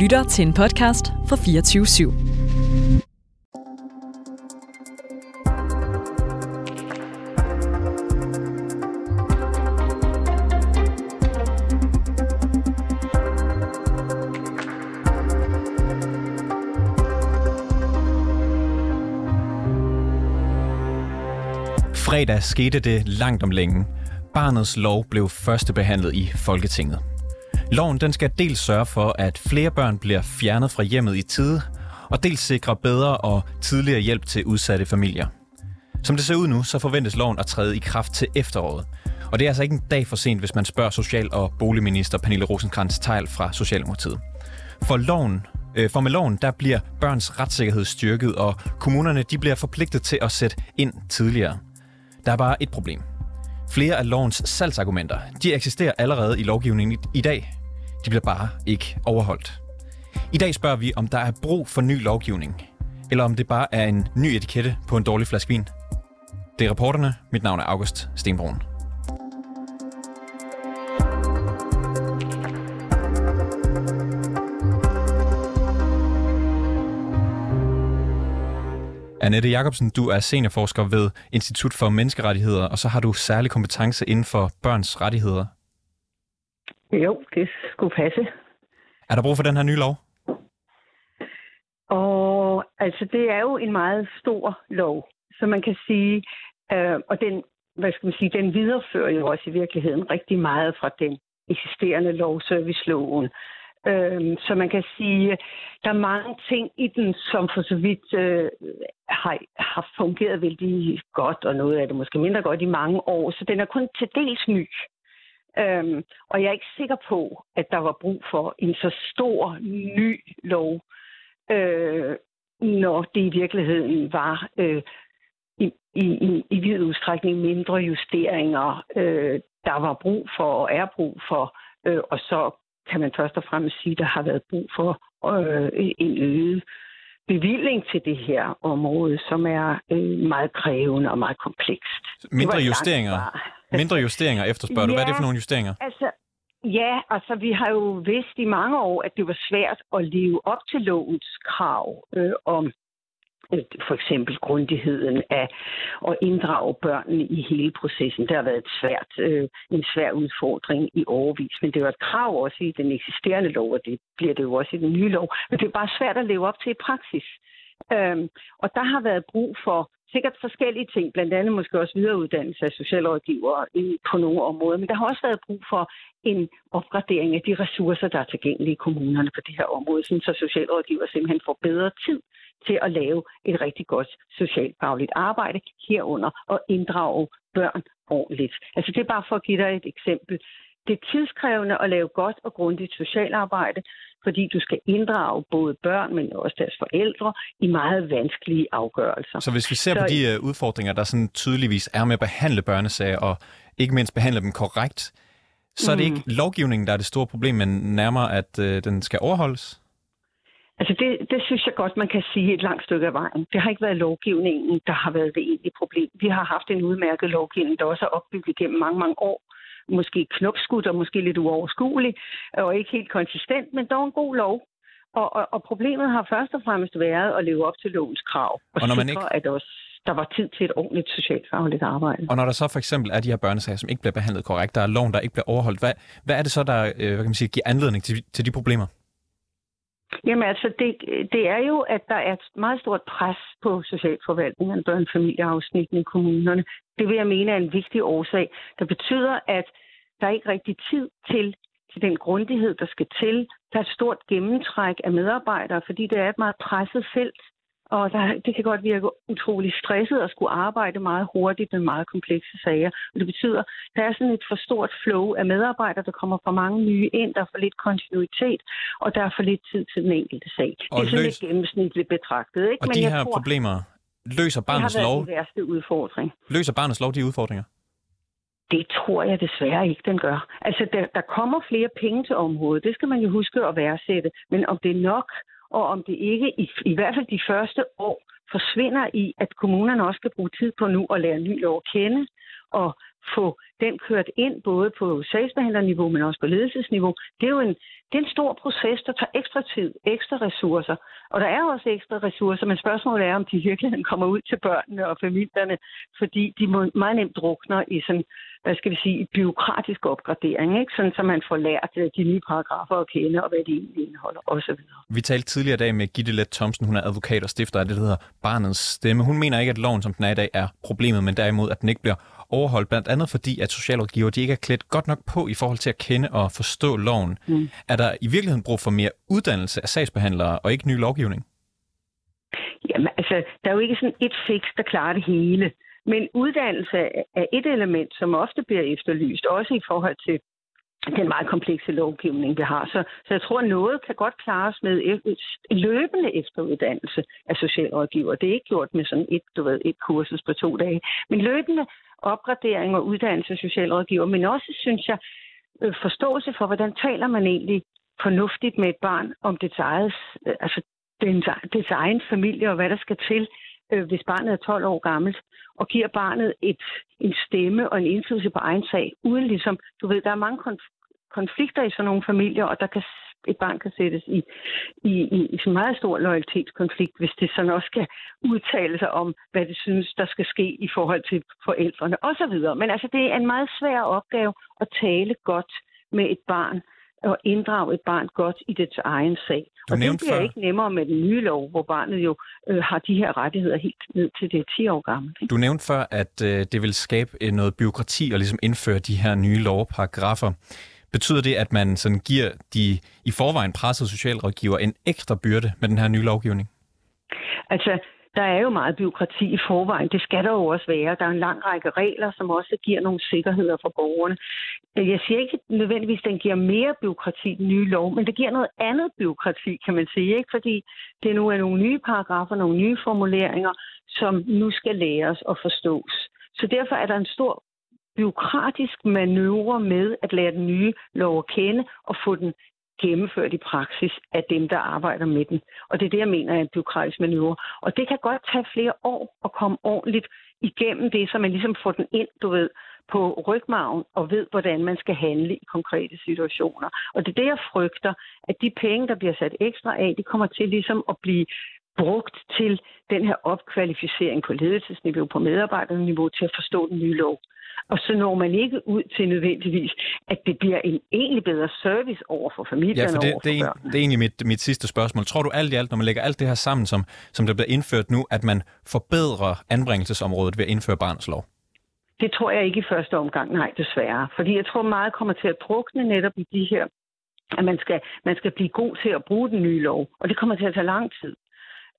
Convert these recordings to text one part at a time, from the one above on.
lytter til en podcast fra 24 /7. Fredag skete det langt om længe. Barnets lov blev første behandlet i Folketinget. Loven den skal dels sørge for, at flere børn bliver fjernet fra hjemmet i tide, og dels sikre bedre og tidligere hjælp til udsatte familier. Som det ser ud nu, så forventes loven at træde i kraft til efteråret. Og det er altså ikke en dag for sent, hvis man spørger Social- og Boligminister Pernille rosenkrantz teil fra Socialdemokratiet. For, loven, øh, for med loven, der bliver børns retssikkerhed styrket, og kommunerne de bliver forpligtet til at sætte ind tidligere. Der er bare et problem. Flere af lovens salgsargumenter, de eksisterer allerede i lovgivningen i dag. De bliver bare ikke overholdt. I dag spørger vi, om der er brug for ny lovgivning, eller om det bare er en ny etikette på en dårlig flaske vin. Det er reporterne. Mit navn er August Stenbrun. Annette Jacobsen, du er seniorforsker ved Institut for Menneskerettigheder, og så har du særlig kompetence inden for børns rettigheder. Jo, det skulle passe. Er der brug for den her nye lov? Og altså, det er jo en meget stor lov, så man kan sige, øh, og den, hvad skal man sige, den viderefører jo også i virkeligheden rigtig meget fra den eksisterende lov, serviceloven. Øh, så man kan sige, der er mange ting i den, som for så vidt øh, har, har fungeret vældig godt, og noget af det måske mindre godt i mange år, så den er kun til dels ny. Øhm, og jeg er ikke sikker på, at der var brug for en så stor ny lov, øh, når det i virkeligheden var øh, i, i, i vid udstrækning mindre justeringer, øh, der var brug for og er brug for. Øh, og så kan man først og fremmest sige, at der har været brug for øh, en øget bevilling til det her område, som er øh, meget krævende og meget komplekst. Mindre justeringer? Mindre justeringer efterspørger du. Hvad er det for nogle justeringer? Altså, ja, altså vi har jo vidst i mange år, at det var svært at leve op til lovens krav øh, om øh, for eksempel grundigheden af at inddrage børnene i hele processen. Det har været et svært, øh, en svær udfordring i overvis, men det var et krav også i den eksisterende lov, og det bliver det jo også i den nye lov. Men det er bare svært at leve op til i praksis. Øhm, og der har været brug for sikkert forskellige ting, blandt andet måske også videreuddannelse af socialrådgivere på nogle områder, men der har også været brug for en opgradering af de ressourcer, der er tilgængelige i kommunerne på det her område, så socialrådgiver simpelthen får bedre tid til at lave et rigtig godt socialfagligt arbejde herunder og inddrage børn ordentligt. Altså det er bare for at give dig et eksempel. Det er tidskrævende at lave godt og grundigt socialarbejde, fordi du skal inddrage både børn, men også deres forældre i meget vanskelige afgørelser. Så hvis vi ser Så, på de uh, udfordringer, der sådan tydeligvis er med at behandle børnesager, og ikke mindst behandle dem korrekt, så er det mm. ikke lovgivningen, der er det store problem, men nærmere, at uh, den skal overholdes? Altså det, det synes jeg godt, man kan sige et langt stykke af vejen. Det har ikke været lovgivningen, der har været det egentlige problem. Vi har haft en udmærket lovgivning, der også er opbygget gennem mange, mange år måske knopskudt og måske lidt uoverskuelig og ikke helt konsistent, men dog en god lov. Og, og, og problemet har først og fremmest været at leve op til lovens krav og, og når man sikre, ikke... at også der var tid til et ordentligt socialfagligt arbejde. Og når der så for eksempel er de her børnesager, som ikke bliver behandlet korrekt, der er loven, der ikke bliver overholdt, hvad, hvad er det så, der øh, hvad kan man sige, giver anledning til, til de problemer? Jamen altså, det, det er jo, at der er et meget stort pres på socialforvaltningen, børnefamilieafsnitten i kommunerne. Det vil jeg mene er en vigtig årsag, der betyder, at der er ikke rigtig tid til, til den grundighed, der skal til. Der er et stort gennemtræk af medarbejdere, fordi det er et meget presset felt. Og der, det kan godt virke utrolig stresset at skulle arbejde meget hurtigt med meget komplekse sager. Og det betyder, at der er sådan et for stort flow af medarbejdere, der kommer for mange nye ind, der er for lidt kontinuitet, og der er for lidt tid til den enkelte sag. Og det er sådan løs... lidt gennemsnitligt betragtet. Ikke? Og Men de her tror, problemer, løser barnets det lov... Det værste udfordring. Løser barnets lov de udfordringer? Det tror jeg desværre ikke, den gør. Altså, der, der kommer flere penge til området. Det skal man jo huske at værdsætte. Men om det er nok, og om det ikke, i, i hvert fald de første år, forsvinder i, at kommunerne også skal bruge tid på nu at lære ny lov at kende, og få den kørt ind, både på sagsbehandlerniveau, men også på ledelsesniveau, det er jo en, det er en stor proces, der tager ekstra tid, ekstra ressourcer. Og der er også ekstra ressourcer, men spørgsmålet er, om de virkelig kommer ud til børnene og familierne, fordi de må meget nemt drukner i sådan, hvad skal vi sige, byråkratisk opgradering, ikke? sådan så man får lært øh, de nye paragrafer at kende, og hvad de egentlig indeholder, osv. Vi talte tidligere i dag med Gitte Let Thomsen, hun er advokat og stifter af det, der hedder Barnets Stemme. Hun mener ikke, at loven, som den er i dag, er problemet, men derimod, at den ikke bliver overholdt, blandt andet fordi, at socialrådgiver de ikke er klædt godt nok på i forhold til at kende og forstå loven. Mm. Er der i virkeligheden brug for mere uddannelse af sagsbehandlere og ikke ny lovgivning? Jamen, altså, der er jo ikke sådan et fix, der klarer det hele. Men uddannelse er et element, som ofte bliver efterlyst, også i forhold til den meget komplekse lovgivning, vi har. Så, så jeg tror, at noget kan godt klares med e, e, løbende efteruddannelse af socialrådgiver. Det er ikke gjort med sådan et, du ved, et kursus på to dage. Men løbende opgradering og uddannelse af socialrådgiver, men også, synes jeg, forståelse for, hvordan taler man egentlig fornuftigt med et barn om dets, eget, altså dens, dets egen familie og hvad der skal til, øh, hvis barnet er 12 år gammelt, og giver barnet et, en stemme og en indflydelse på egen sag, uden ligesom, du ved, der er mange konflikter i sådan nogle familier, og der kan et barn kan sættes i, i, i, i en meget stor loyalitetskonflikt, hvis det sådan også skal udtale sig om, hvad det synes, der skal ske i forhold til forældrene osv. Men altså, det er en meget svær opgave at tale godt med et barn, og inddrage et barn godt i dets egen sag. Du og det bliver for... ikke nemmere med den nye lov, hvor barnet jo øh, har de her rettigheder helt ned til det 10 år gammelt. Du nævnte før, at øh, det vil skabe øh, noget byråkrati og ligesom indføre de her nye lovparagrafer. Betyder det, at man sådan giver de i forvejen pressede socialrådgiver en ekstra byrde med den her nye lovgivning? Altså, der er jo meget byråkrati i forvejen. Det skal der jo også være. Der er en lang række regler, som også giver nogle sikkerheder for borgerne. Jeg siger ikke nødvendigvis, at den giver mere byråkrati, den nye lov, men det giver noget andet byråkrati, kan man sige. Ikke? Fordi det nu er nogle nye paragrafer, nogle nye formuleringer, som nu skal læres og forstås. Så derfor er der en stor byråkratisk manøvre med at lære den nye lov at kende og få den gennemført i praksis af dem, der arbejder med den. Og det er det, jeg mener er en byråkratisk manøvre. Og det kan godt tage flere år at komme ordentligt igennem det, så man ligesom får den ind, du ved, på rygmagen og ved, hvordan man skal handle i konkrete situationer. Og det er det, jeg frygter, at de penge, der bliver sat ekstra af, de kommer til ligesom at blive brugt til den her opkvalificering på ledelsesniveau, på medarbejderniveau, til at forstå den nye lov. Og så når man ikke ud til nødvendigvis, at det bliver en egentlig bedre service over for familierne ja, for det, for det, er, det er egentlig mit, mit sidste spørgsmål. Tror du alt i alt, når man lægger alt det her sammen, som, som der bliver indført nu, at man forbedrer anbringelsesområdet ved at indføre barnets lov? Det tror jeg ikke i første omgang, nej, desværre. Fordi jeg tror meget kommer til at drukne netop i de her, at man skal, man skal blive god til at bruge den nye lov. Og det kommer til at tage lang tid.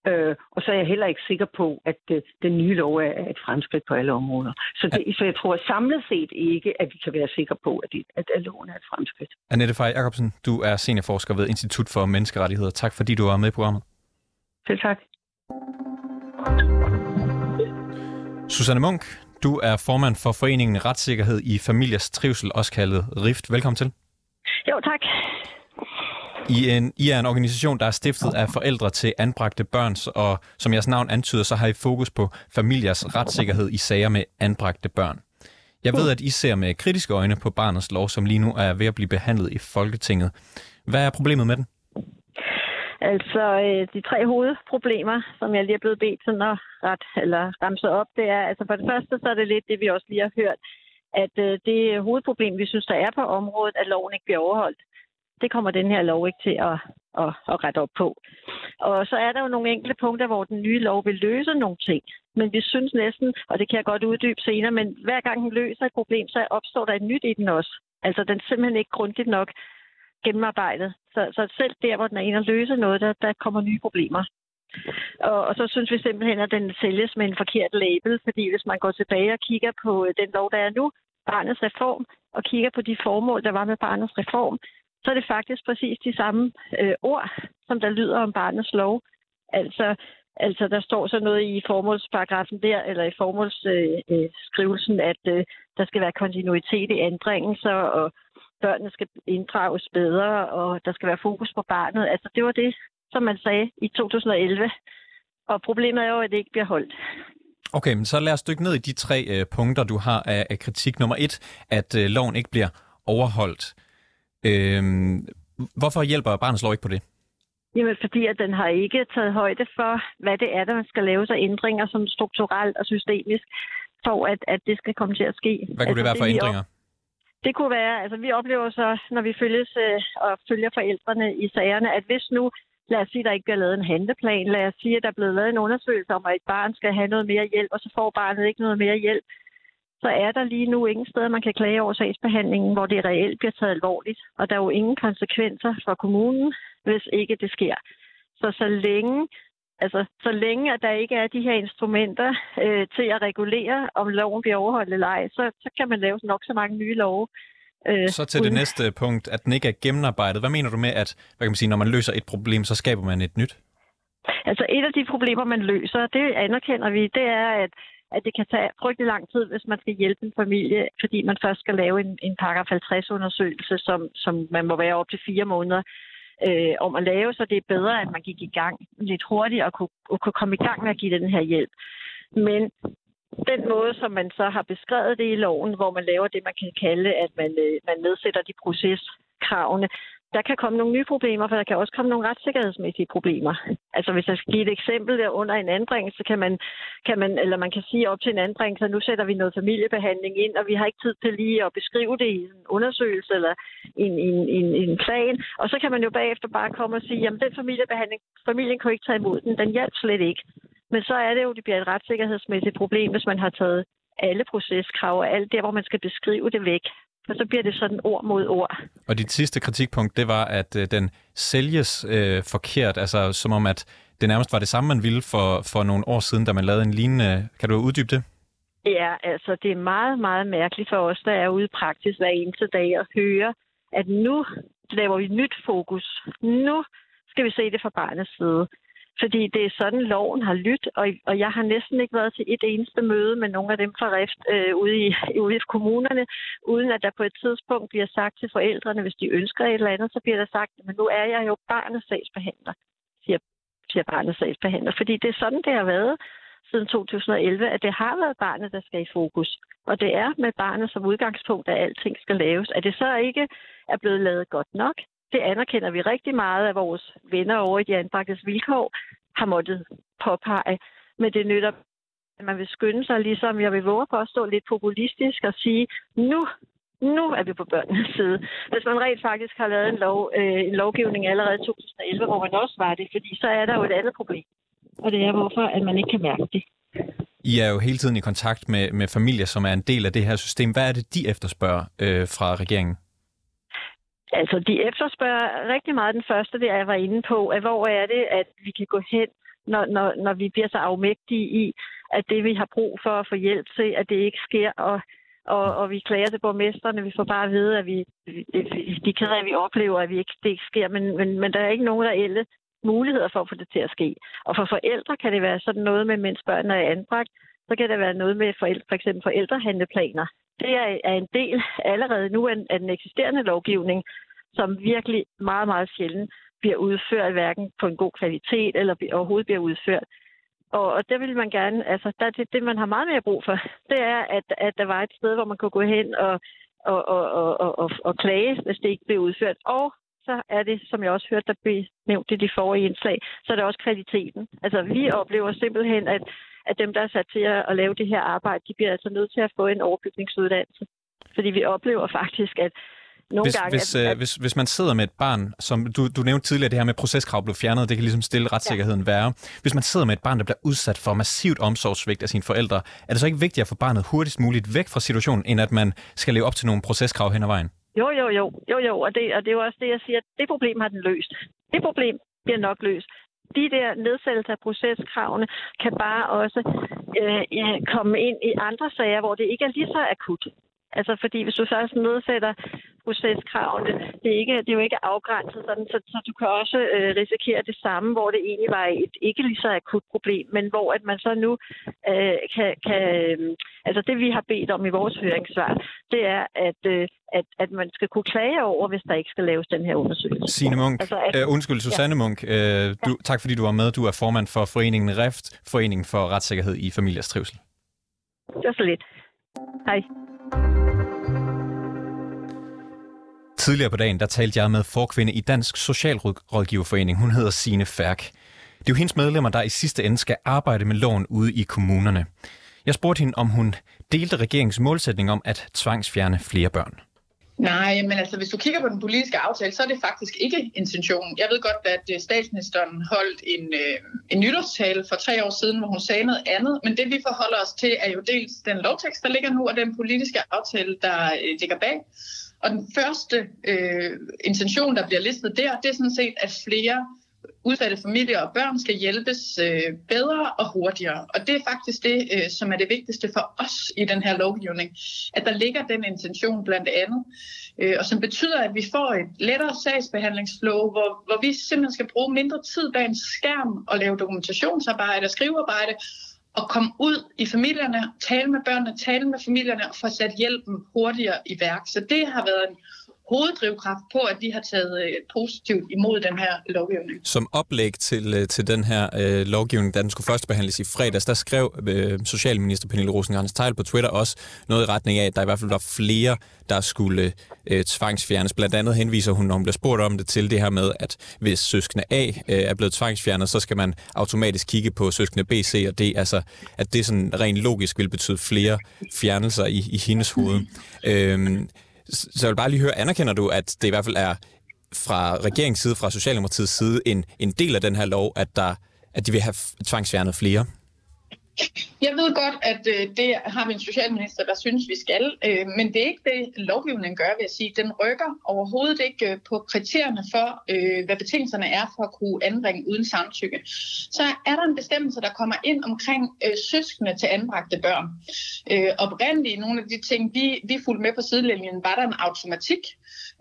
Øh, og så er jeg heller ikke sikker på, at øh, den nye lov er et fremskridt på alle områder. Så, det, så jeg tror samlet set ikke, at vi kan være sikre på, at, det, at, at loven er et fremskridt. Annette Fej Jacobsen, du er seniorforsker ved Institut for Menneskerettigheder. Tak fordi du var med i programmet. Selv tak. Susanne Munk, du er formand for Foreningen Retssikkerhed i Familiers Trivsel, også kaldet RIFT. Velkommen til. Jo, tak. I, en, I er en organisation, der er stiftet af forældre til anbragte børn, og som jeres navn antyder, så har I fokus på familiers retssikkerhed i sager med anbragte børn. Jeg ved, at I ser med kritiske øjne på barnets lov, som lige nu er ved at blive behandlet i Folketinget. Hvad er problemet med den? Altså, øh, de tre hovedproblemer, som jeg lige er blevet bedt sådan at ret, eller ramse op, det er, altså for det første, så er det lidt det, vi også lige har hørt, at øh, det hovedproblem, vi synes, der er på området, at loven ikke bliver overholdt det kommer den her lov ikke til at, at, at rette op på. Og så er der jo nogle enkelte punkter, hvor den nye lov vil løse nogle ting. Men vi synes næsten, og det kan jeg godt uddybe senere, men hver gang den løser et problem, så opstår der et nyt i den også. Altså den er simpelthen ikke grundigt nok gennemarbejdet. Så, så selv der, hvor den er inde og løse noget, der, der kommer nye problemer. Og, og så synes vi simpelthen, at den sælges med en forkert label, fordi hvis man går tilbage og kigger på øh, den lov, der er nu, barnets reform, og kigger på de formål, der var med barnets reform, så er det faktisk præcis de samme øh, ord, som der lyder om barnets lov. Altså, altså der står så noget i formålsparagrafen der, eller i formålsskrivelsen, øh, øh at øh, der skal være kontinuitet i anbringelser, og børnene skal inddrages bedre, og der skal være fokus på barnet. Altså det var det, som man sagde i 2011. Og problemet er jo, at det ikke bliver holdt. Okay, men så lad os dykke ned i de tre øh, punkter, du har af, af kritik. Nummer et, at øh, loven ikke bliver overholdt. Øh, hvorfor hjælper barnets lov ikke på det? Jamen, fordi at den har ikke taget højde for, hvad det er, der man skal lave sig ændringer som strukturelt og systemisk, for at, at det skal komme til at ske. Hvad kunne altså, det være for det, ændringer? Det kunne være, altså vi oplever så, når vi følges øh, og følger forældrene i sagerne, at hvis nu, lad os sige, der ikke bliver lavet en handleplan, lad os sige, at der er blevet lavet en undersøgelse om, at et barn skal have noget mere hjælp, og så får barnet ikke noget mere hjælp, så er der lige nu ingen steder, man kan klage over sagsbehandlingen, hvor det reelt bliver taget alvorligt. Og der er jo ingen konsekvenser for kommunen, hvis ikke det sker. Så så længe, altså, så længe at der ikke er de her instrumenter øh, til at regulere, om loven bliver overholdt eller ej, så, så kan man lave nok så mange nye love. Øh, så til uden... det næste punkt, at den ikke er gennemarbejdet. Hvad mener du med, at hvad kan man sige, når man løser et problem, så skaber man et nyt? Altså et af de problemer, man løser, det anerkender vi, det er, at at det kan tage frygtelig lang tid, hvis man skal hjælpe en familie, fordi man først skal lave en, en paragraf 50-undersøgelse, som, som man må være op til fire måneder øh, om at lave, så det er bedre, at man gik i gang lidt hurtigt og kunne, og kunne komme i gang med at give den her hjælp. Men den måde, som man så har beskrevet det i loven, hvor man laver det, man kan kalde, at man, øh, man nedsætter de proceskravene, der kan komme nogle nye problemer, for der kan også komme nogle retssikkerhedsmæssige problemer. Altså hvis jeg skal give et eksempel der under en anbringelse, kan man, kan man, eller man kan sige op til en anbringelse, at nu sætter vi noget familiebehandling ind, og vi har ikke tid til lige at beskrive det i en undersøgelse eller en, en, en, en plan. Og så kan man jo bagefter bare komme og sige, jamen den familiebehandling, familien kunne ikke tage imod den, den hjalp slet ikke. Men så er det jo, det bliver et retssikkerhedsmæssigt problem, hvis man har taget alle proceskrav og alt der, hvor man skal beskrive det væk. For så bliver det sådan ord mod ord. Og dit sidste kritikpunkt, det var, at øh, den sælges øh, forkert, altså som om, at det nærmest var det samme, man ville for, for nogle år siden, da man lavede en lignende. Kan du uddybe det? Ja, altså det er meget, meget mærkeligt for os, der er ude i praksis hver eneste dag at høre, at nu laver vi nyt fokus. Nu skal vi se det fra barnets side. Fordi det er sådan, loven har lyttet, og, og jeg har næsten ikke været til et eneste møde med nogle af dem fra Rift øh, ude, i, ude i kommunerne, uden at der på et tidspunkt bliver sagt til forældrene, hvis de ønsker et eller andet, så bliver der sagt, men nu er jeg jo barnets sagsbehandler, siger, siger barnets sagsbehandler. Fordi det er sådan, det har været siden 2011, at det har været barnet, der skal i fokus. Og det er med barnet som udgangspunkt, at alting skal laves. At det så ikke er blevet lavet godt nok, det anerkender vi rigtig meget af vores venner over i de anbragtes vilkår har måttet påpege. Men det nytter, at man vil skynde sig, ligesom jeg vil våge på at stå lidt populistisk og sige, nu, nu er vi på børnenes side. Hvis man rent faktisk har lavet en, lov, øh, en lovgivning allerede i 2011, hvor man også var det, fordi så er der jo et andet problem. Og det er, hvorfor at man ikke kan mærke det. I er jo hele tiden i kontakt med, med familier, som er en del af det her system. Hvad er det, de efterspørger øh, fra regeringen? Altså, de efterspørger rigtig meget den første, det jeg var inde på, at hvor er det, at vi kan gå hen, når, når, når vi bliver så afmægtige i, at det, vi har brug for at få hjælp til, at det ikke sker, og, og, og vi klager til borgmesterne, vi får bare at vide, at vi, de keder, at vi oplever, at vi ikke, det ikke sker, men, men, men der er ikke nogen reelle muligheder for at få det til at ske. Og for forældre kan det være sådan noget med, mens børnene er anbragt, så kan det være noget med forældre, for eksempel forældrehandleplaner, det er, en del allerede nu af, den eksisterende lovgivning, som virkelig meget, meget sjældent bliver udført, hverken på en god kvalitet eller overhovedet bliver udført. Og, og det vil man gerne, altså der, det, det, man har meget mere brug for, det er, at, at der var et sted, hvor man kunne gå hen og, og, og, og, og, og klage, hvis det ikke blev udført. Og så er det, som jeg også hørte, der blev nævnt i de forrige indslag, så er det også kvaliteten. Altså vi oplever simpelthen, at at dem, der er sat til at, lave det her arbejde, de bliver altså nødt til at få en overbygningsuddannelse. Fordi vi oplever faktisk, at nogle hvis, gange... Hvis, at, øh, at... hvis, hvis man sidder med et barn, som du, du nævnte tidligere, det her med proceskrav blev fjernet, det kan ligesom stille retssikkerheden ja. værre. Hvis man sidder med et barn, der bliver udsat for massivt omsorgssvigt af sine forældre, er det så ikke vigtigt at få barnet hurtigst muligt væk fra situationen, end at man skal leve op til nogle proceskrav hen ad vejen? Jo, jo, jo, jo, jo, og det, og det er jo også det, jeg siger, det problem har den løst. Det problem bliver nok løst de der nedsættelser af proceskravene kan bare også øh, komme ind i andre sager, hvor det ikke er lige så akut. Altså fordi hvis du så nedsætter proceskravene. Det er, ikke, det er jo ikke afgrænset sådan, så, så du kan også øh, risikere det samme, hvor det egentlig var et ikke lige så akut problem, men hvor at man så nu øh, kan, kan øh, altså det vi har bedt om i vores høringssvar, det er, at, øh, at, at man skal kunne klage over, hvis der ikke skal laves den her undersøgelse. Signe Munk, altså, at, øh, undskyld, Susanne ja. Munk, øh, du, ja. tak fordi du var med. Du er formand for foreningen REFT, Foreningen for Retssikkerhed i Familiers Trivsel. Det var så lidt. Hej. Tidligere på dagen, der talte jeg med forkvinde i Dansk Socialrådgiverforening. Hun hedder Sine Færk. Det er jo hendes medlemmer, der i sidste ende skal arbejde med loven ude i kommunerne. Jeg spurgte hende, om hun delte regeringens målsætning om at tvangsfjerne flere børn. Nej, men altså hvis du kigger på den politiske aftale, så er det faktisk ikke intentionen. Jeg ved godt, at øh, statsministeren holdt en, øh, en nytårstale for tre år siden, hvor hun sagde noget andet, men det vi forholder os til er jo dels den lovtekst, der ligger nu, og den politiske aftale, der øh, ligger bag. Og den første øh, intention, der bliver listet der, det er sådan set, at flere udsatte familier og børn skal hjælpes øh, bedre og hurtigere. Og det er faktisk det, øh, som er det vigtigste for os i den her lovgivning, at der ligger den intention blandt andet, øh, og som betyder, at vi får et lettere sagsbehandlingsflow, hvor, hvor vi simpelthen skal bruge mindre tid bag en skærm og lave dokumentationsarbejde og skrivearbejde, og komme ud i familierne, tale med børnene, tale med familierne og få sat hjælpen hurtigere i værk. Så det har været en hoveddrivkraft på, at de har taget øh, positivt imod den her lovgivning. Som oplæg til, øh, til den her øh, lovgivning, da den skulle først behandles i fredags, der skrev øh, Socialminister Pernille rosenkrantz teil på Twitter også noget i retning af, at der i hvert fald var flere, der skulle øh, tvangsfjernes. Blandt andet henviser hun, når hun bliver spurgt om det, til det her med, at hvis søskende A øh, er blevet tvangsfjernet, så skal man automatisk kigge på søskende B, C og D. Altså, at det sådan rent logisk vil betyde flere fjernelser i, i hendes hoved. Øh, så jeg vil bare lige høre, anerkender du, at det i hvert fald er fra regeringens side, fra Socialdemokratiets side, en, en del af den her lov, at, der, at de vil have tvangsfjernet flere? Jeg ved godt, at øh, det har vi en socialminister, der synes, vi skal, øh, men det er ikke det, lovgivningen gør, vil jeg sige. Den rykker overhovedet ikke øh, på kriterierne for, øh, hvad betingelserne er for at kunne anbringe uden samtykke. Så er der en bestemmelse, der kommer ind omkring øh, søskende til anbragte børn. Øh, oprindeligt nogle af de ting, vi, vi fulgte med på sidelinjen, var der en automatik,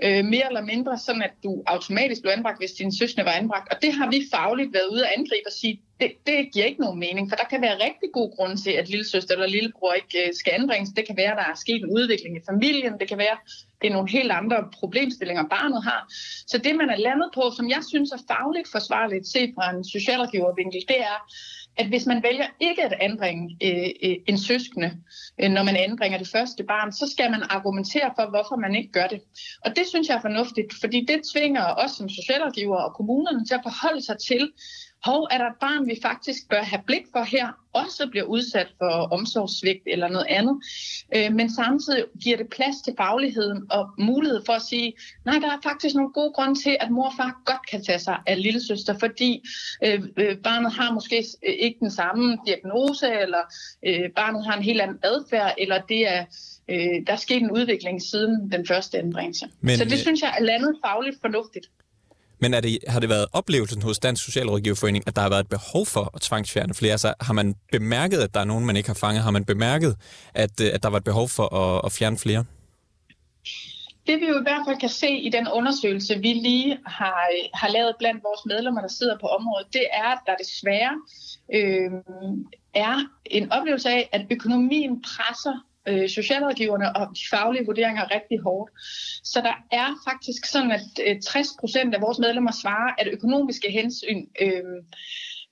øh, mere eller mindre, sådan at du automatisk blev anbragt, hvis din søskende var anbragt. Og det har vi fagligt været ude at angribe og sige, det, det giver ikke nogen mening, for der kan være rigtig god grund til, at lille søster eller lillebror ikke øh, skal anbringes. Det kan være, at der er sket en udvikling i familien. Det kan være, det er nogle helt andre problemstillinger, barnet har. Så det, man er landet på, som jeg synes er fagligt forsvarligt set fra en socialrådgivervinkel, det er, at hvis man vælger ikke at anbringe øh, øh, en søskende, øh, når man anbringer det første barn, så skal man argumentere for, hvorfor man ikke gør det. Og det synes jeg er fornuftigt, fordi det tvinger os som socialrådgiver og kommunerne til at forholde sig til, hov, er der et barn, vi faktisk bør have blik for her, også bliver udsat for omsorgssvigt eller noget andet. Øh, men samtidig giver det plads til fagligheden og mulighed for at sige, nej, der er faktisk nogle gode grunde til, at mor og far godt kan tage sig af lille søster, fordi øh, øh, barnet har måske ikke den samme diagnose, eller øh, barnet har en helt anden adfærd, eller det er øh, der er sket en udvikling siden den første anbringelse. Men, Så det synes jeg er landet fagligt fornuftigt. Men er det, har det været oplevelsen hos Dansk Socialrådgiverforening, at der har været et behov for at tvangsfjerne flere? Altså, har man bemærket, at der er nogen, man ikke har fanget? Har man bemærket, at, øh, at der var et behov for at, at fjerne flere? Det vi jo i hvert fald kan se i den undersøgelse, vi lige har, øh, har lavet blandt vores medlemmer, der sidder på området, det er, at der desværre øh, er en oplevelse af, at økonomien presser øh, socialrådgiverne og de faglige vurderinger rigtig hårdt. Så der er faktisk sådan, at øh, 60 procent af vores medlemmer svarer, at økonomiske hensyn øh,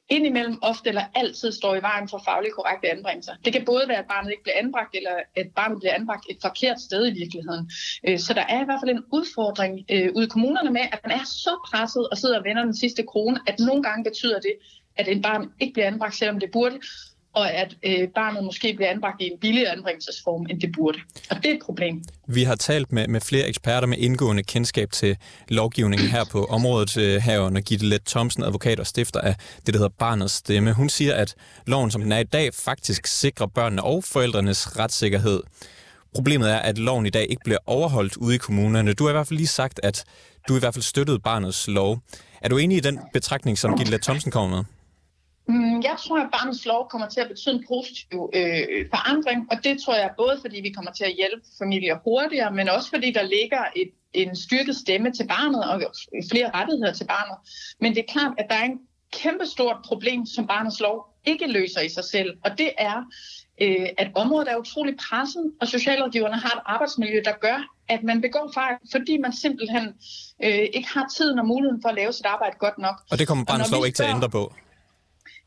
indimellem ofte eller altid står i vejen for fagligt korrekte anbringelser. Det kan både være, at barnet ikke bliver anbragt, eller at barnet bliver anbragt et forkert sted i virkeligheden. Øh, så der er i hvert fald en udfordring øh, ude i kommunerne med, at man er så presset og sidder og vender den sidste krone, at nogle gange betyder det, at en barn ikke bliver anbragt, selvom det burde, og at øh, barnet måske bliver anbragt i en billigere anbringelsesform, end det burde. Og det er et problem. Vi har talt med, med flere eksperter med indgående kendskab til lovgivningen her på området øh, herunder Gitte Let Thomsen, advokat og stifter af det, der hedder Barnets Stemme. Hun siger, at loven, som den er i dag, faktisk sikrer børnene og forældrenes retssikkerhed. Problemet er, at loven i dag ikke bliver overholdt ude i kommunerne. Du har i hvert fald lige sagt, at du i hvert fald støttede barnets lov. Er du enig i den betragtning, som Gitte Let Thomsen kommer med? Mm, jeg tror, at barnets lov kommer til at betyde en positiv øh, forandring, og det tror jeg både, fordi vi kommer til at hjælpe familier hurtigere, men også fordi der ligger et en styrket stemme til barnet og flere rettigheder til barnet. Men det er klart, at der er en kæmpestort problem, som barnets lov ikke løser i sig selv, og det er, øh, at området er utrolig presset, og socialrådgiverne har et arbejdsmiljø, der gør, at man begår fejl, fordi man simpelthen øh, ikke har tiden og muligheden for at lave sit arbejde godt nok. Og det kommer barnets lov ikke til at ændre på?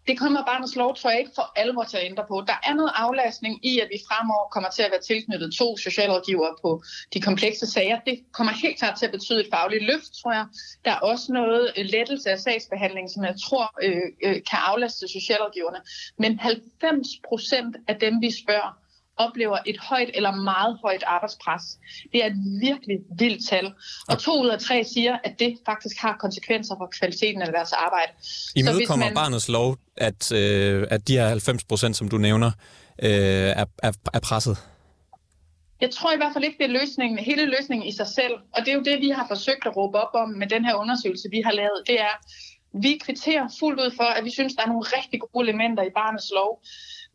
Det kommer barnets lov, tror jeg ikke for alvor til at ændre på. Der er noget aflastning i, at vi fremover kommer til at være tilknyttet to socialrådgivere på de komplekse sager. Det kommer helt klart til at betyde et fagligt løft, tror jeg. Der er også noget øh, lettelse af sagsbehandling, som jeg tror øh, øh, kan aflaste socialrådgiverne. Men 90 procent af dem, vi spørger, oplever et højt eller meget højt arbejdspres. Det er et virkelig vildt tal. Og to ud af tre siger, at det faktisk har konsekvenser for kvaliteten af deres arbejde. I møde kommer man... barnets lov, at, øh, at de her 90 procent, som du nævner, øh, er, er, er presset? Jeg tror i hvert fald ikke, det er løsningen, hele løsningen i sig selv. Og det er jo det, vi har forsøgt at råbe op om med den her undersøgelse, vi har lavet. Det er, vi kvitterer fuldt ud for, at vi synes, der er nogle rigtig gode elementer i barnets lov.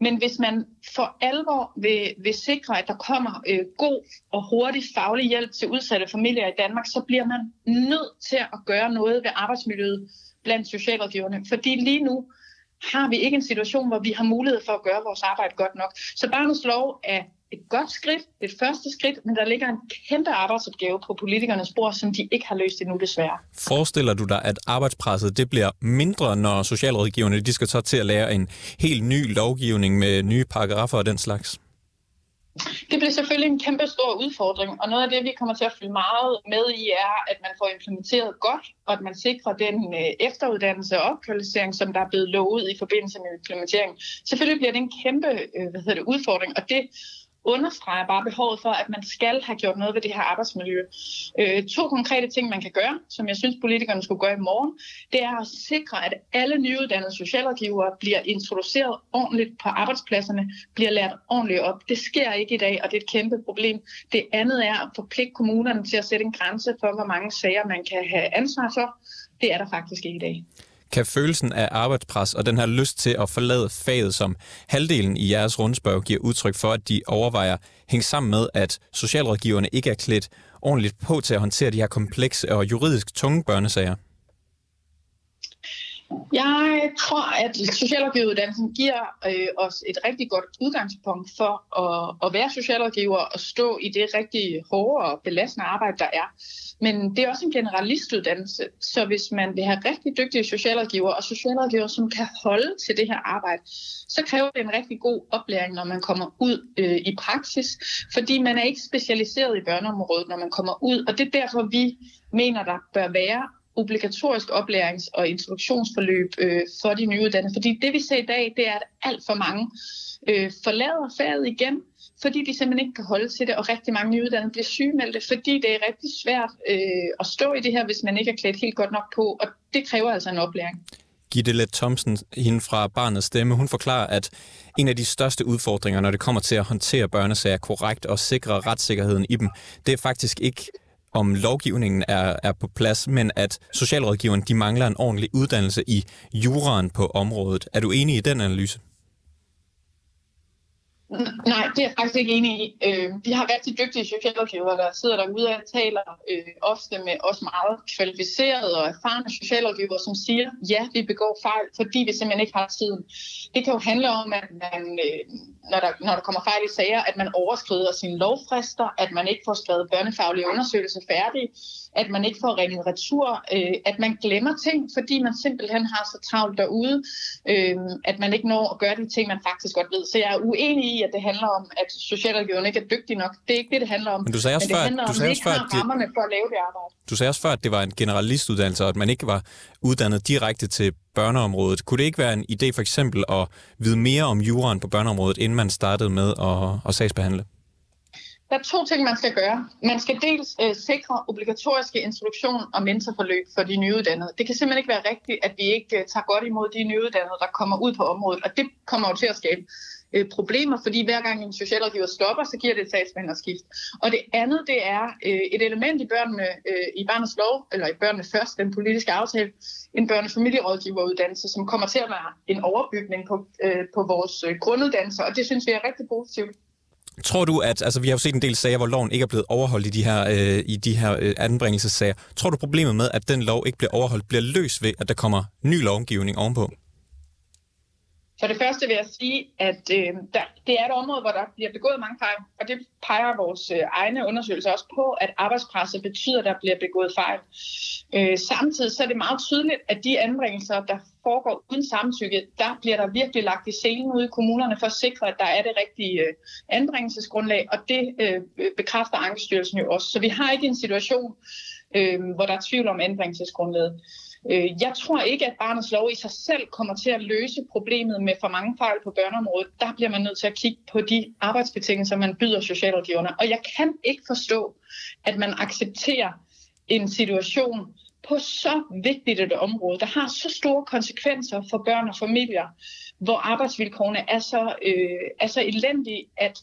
Men hvis man for alvor vil, vil sikre, at der kommer øh, god og hurtig faglig hjælp til udsatte familier i Danmark, så bliver man nødt til at gøre noget ved arbejdsmiljøet blandt socialrådgiverne. Fordi lige nu har vi ikke en situation, hvor vi har mulighed for at gøre vores arbejde godt nok. Så barnets lov er et godt skridt, et første skridt, men der ligger en kæmpe arbejdsopgave på politikernes bord, som de ikke har løst endnu desværre. Forestiller du dig, at arbejdspresset det bliver mindre, når socialrådgiverne de skal så til at lære en helt ny lovgivning med nye paragrafer og den slags? Det bliver selvfølgelig en kæmpe stor udfordring, og noget af det, vi kommer til at følge meget med i, er, at man får implementeret godt, og at man sikrer den øh, efteruddannelse og opkvalificering, som der er blevet lovet i forbindelse med implementering. Selvfølgelig bliver det en kæmpe øh, hvad hedder det, udfordring, og det understreger bare behovet for, at man skal have gjort noget ved det her arbejdsmiljø. Øh, to konkrete ting, man kan gøre, som jeg synes, politikerne skulle gøre i morgen, det er at sikre, at alle nyuddannede socialrådgivere bliver introduceret ordentligt på arbejdspladserne, bliver lært ordentligt op. Det sker ikke i dag, og det er et kæmpe problem. Det andet er at forpligte kommunerne til at sætte en grænse for, hvor mange sager man kan have ansvar for. Det er der faktisk ikke i dag kan følelsen af arbejdspres og den her lyst til at forlade faget, som halvdelen i jeres rundspørg giver udtryk for, at de overvejer, hænge sammen med, at socialrådgiverne ikke er klædt ordentligt på til at håndtere de her komplekse og juridisk tunge børnesager? Jeg tror, at socialrådgiveruddannelsen giver øh, os et rigtig godt udgangspunkt for at, at være socialrådgiver og stå i det rigtig hårde og belastende arbejde, der er. Men det er også en generalistuddannelse, så hvis man vil have rigtig dygtige socialrådgiver og socialrådgiver, som kan holde til det her arbejde, så kræver det en rigtig god oplæring, når man kommer ud øh, i praksis, fordi man er ikke specialiseret i børneområdet, når man kommer ud, og det er derfor, vi mener, der bør være obligatorisk oplæring og introduktionsforløb øh, for de nyuddannede. Fordi det vi ser i dag, det er, at alt for mange øh, forlader faget igen, fordi de simpelthen ikke kan holde til det, og rigtig mange nyuddannede bliver sygemeldte, fordi det er rigtig svært øh, at stå i det her, hvis man ikke er klædt helt godt nok på, og det kræver altså en oplæring. Gitte Let Thomsen, hende fra Barnets Stemme, hun forklarer, at en af de største udfordringer, når det kommer til at håndtere børnesager korrekt og sikre retssikkerheden i dem, det er faktisk ikke om lovgivningen er, er på plads, men at socialrådgiveren de mangler en ordentlig uddannelse i juraen på området. Er du enig i den analyse? Nej, det er jeg faktisk ikke enig i. Øh, vi har rigtig dygtige socialrådgivere, der sidder derude og taler øh, ofte med os meget kvalificerede og erfarne socialrådgivere, som siger, ja, vi begår fejl, fordi vi simpelthen ikke har tiden. Det kan jo handle om, at man, øh, når, der, når der kommer fejl i sager, at man overskrider sine lovfrister, at man ikke får skrevet børnefaglige undersøgelser færdige, at man ikke får ringet retur, øh, at man glemmer ting, fordi man simpelthen har så travlt derude, øh, at man ikke når at gøre de ting, man faktisk godt ved. Så jeg er uenig i, at det handler om, at socialrådgiverne ikke er dygtige nok. Det er ikke det, det handler om. Men du sagde også Men det før, handler du om, sagde at også før, har rammerne for at lave det arbejde. Du sagde også før, at det var en generalistuddannelse, og at man ikke var uddannet direkte til børneområdet. Kunne det ikke være en idé for eksempel at vide mere om juraen på børneområdet, inden man startede med at, at sagsbehandle? Der er to ting, man skal gøre. Man skal dels øh, sikre obligatoriske introduktion og mentorforløb for de nyuddannede. Det kan simpelthen ikke være rigtigt, at vi ikke øh, tager godt imod de nyuddannede, der kommer ud på området. Og det kommer jo til at skabe øh, problemer, fordi hver gang en socialrådgiver stopper, så giver det et sagsbehandlerskift. Og det andet, det er øh, et element i børnene, øh, i barnets lov, eller i børnene først, den politiske aftale, en børnefamilierådgiveruddannelse, som kommer til at være en overbygning på, øh, på vores øh, grunduddannelse, og det synes vi er rigtig positivt. Tror du, at altså, vi har jo set en del sager, hvor loven ikke er blevet overholdt i de her, øh, i de her øh, anbringelsessager. Tror du, problemet med, at den lov ikke bliver overholdt, bliver løst ved, at der kommer ny lovgivning ovenpå? For det første vil jeg sige, at øh, der, det er et område, hvor der bliver begået mange fejl, og det peger vores øh, egne undersøgelser også på, at arbejdspresset betyder, at der bliver begået fejl. Øh, samtidig så er det meget tydeligt, at de anbringelser, der foregår uden samtykke, der bliver der virkelig lagt i scenen ude i kommunerne for at sikre, at der er det rigtige øh, anbringelsesgrundlag, og det øh, bekræfter Ankestyrelsen jo også. Så vi har ikke en situation, øh, hvor der er tvivl om anbringelsesgrundlaget. Øh, jeg tror ikke, at barnets lov i sig selv kommer til at løse problemet med for mange fejl på børneområdet. Der bliver man nødt til at kigge på de arbejdsbetingelser, man byder socialrådgiverne. Og jeg kan ikke forstå, at man accepterer en situation på så vigtigt et område, der har så store konsekvenser for børn og familier, hvor arbejdsvilkårene er så, øh, er så elendige, at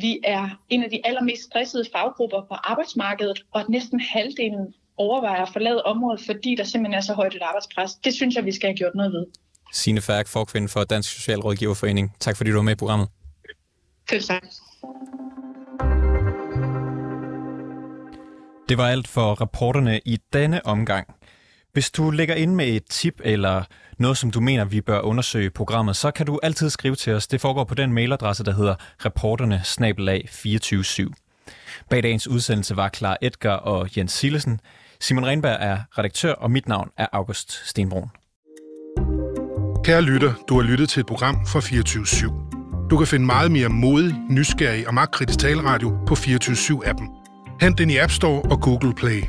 vi er en af de allermest stressede faggrupper på arbejdsmarkedet, og at næsten halvdelen overvejer at forlade området, fordi der simpelthen er så højt et arbejdspres. Det synes jeg, vi skal have gjort noget ved. Signe Færk, forkvinde for Dansk Socialrådgiverforening. Tak fordi du var med i programmet. Selv tak. Det var alt for rapporterne i denne omgang. Hvis du lægger ind med et tip eller noget, som du mener, vi bør undersøge programmet, så kan du altid skrive til os. Det foregår på den mailadresse, der hedder reporterne 247 Bag dagens udsendelse var Klar Edgar og Jens Sillesen. Simon Renberg er redaktør, og mit navn er August Stenbrun. Kære lytter, du har lyttet til et program fra 24 /7. Du kan finde meget mere modig, nysgerrig og magtkritisk taleradio på 24 7 appen Hent den i App Store og Google Play.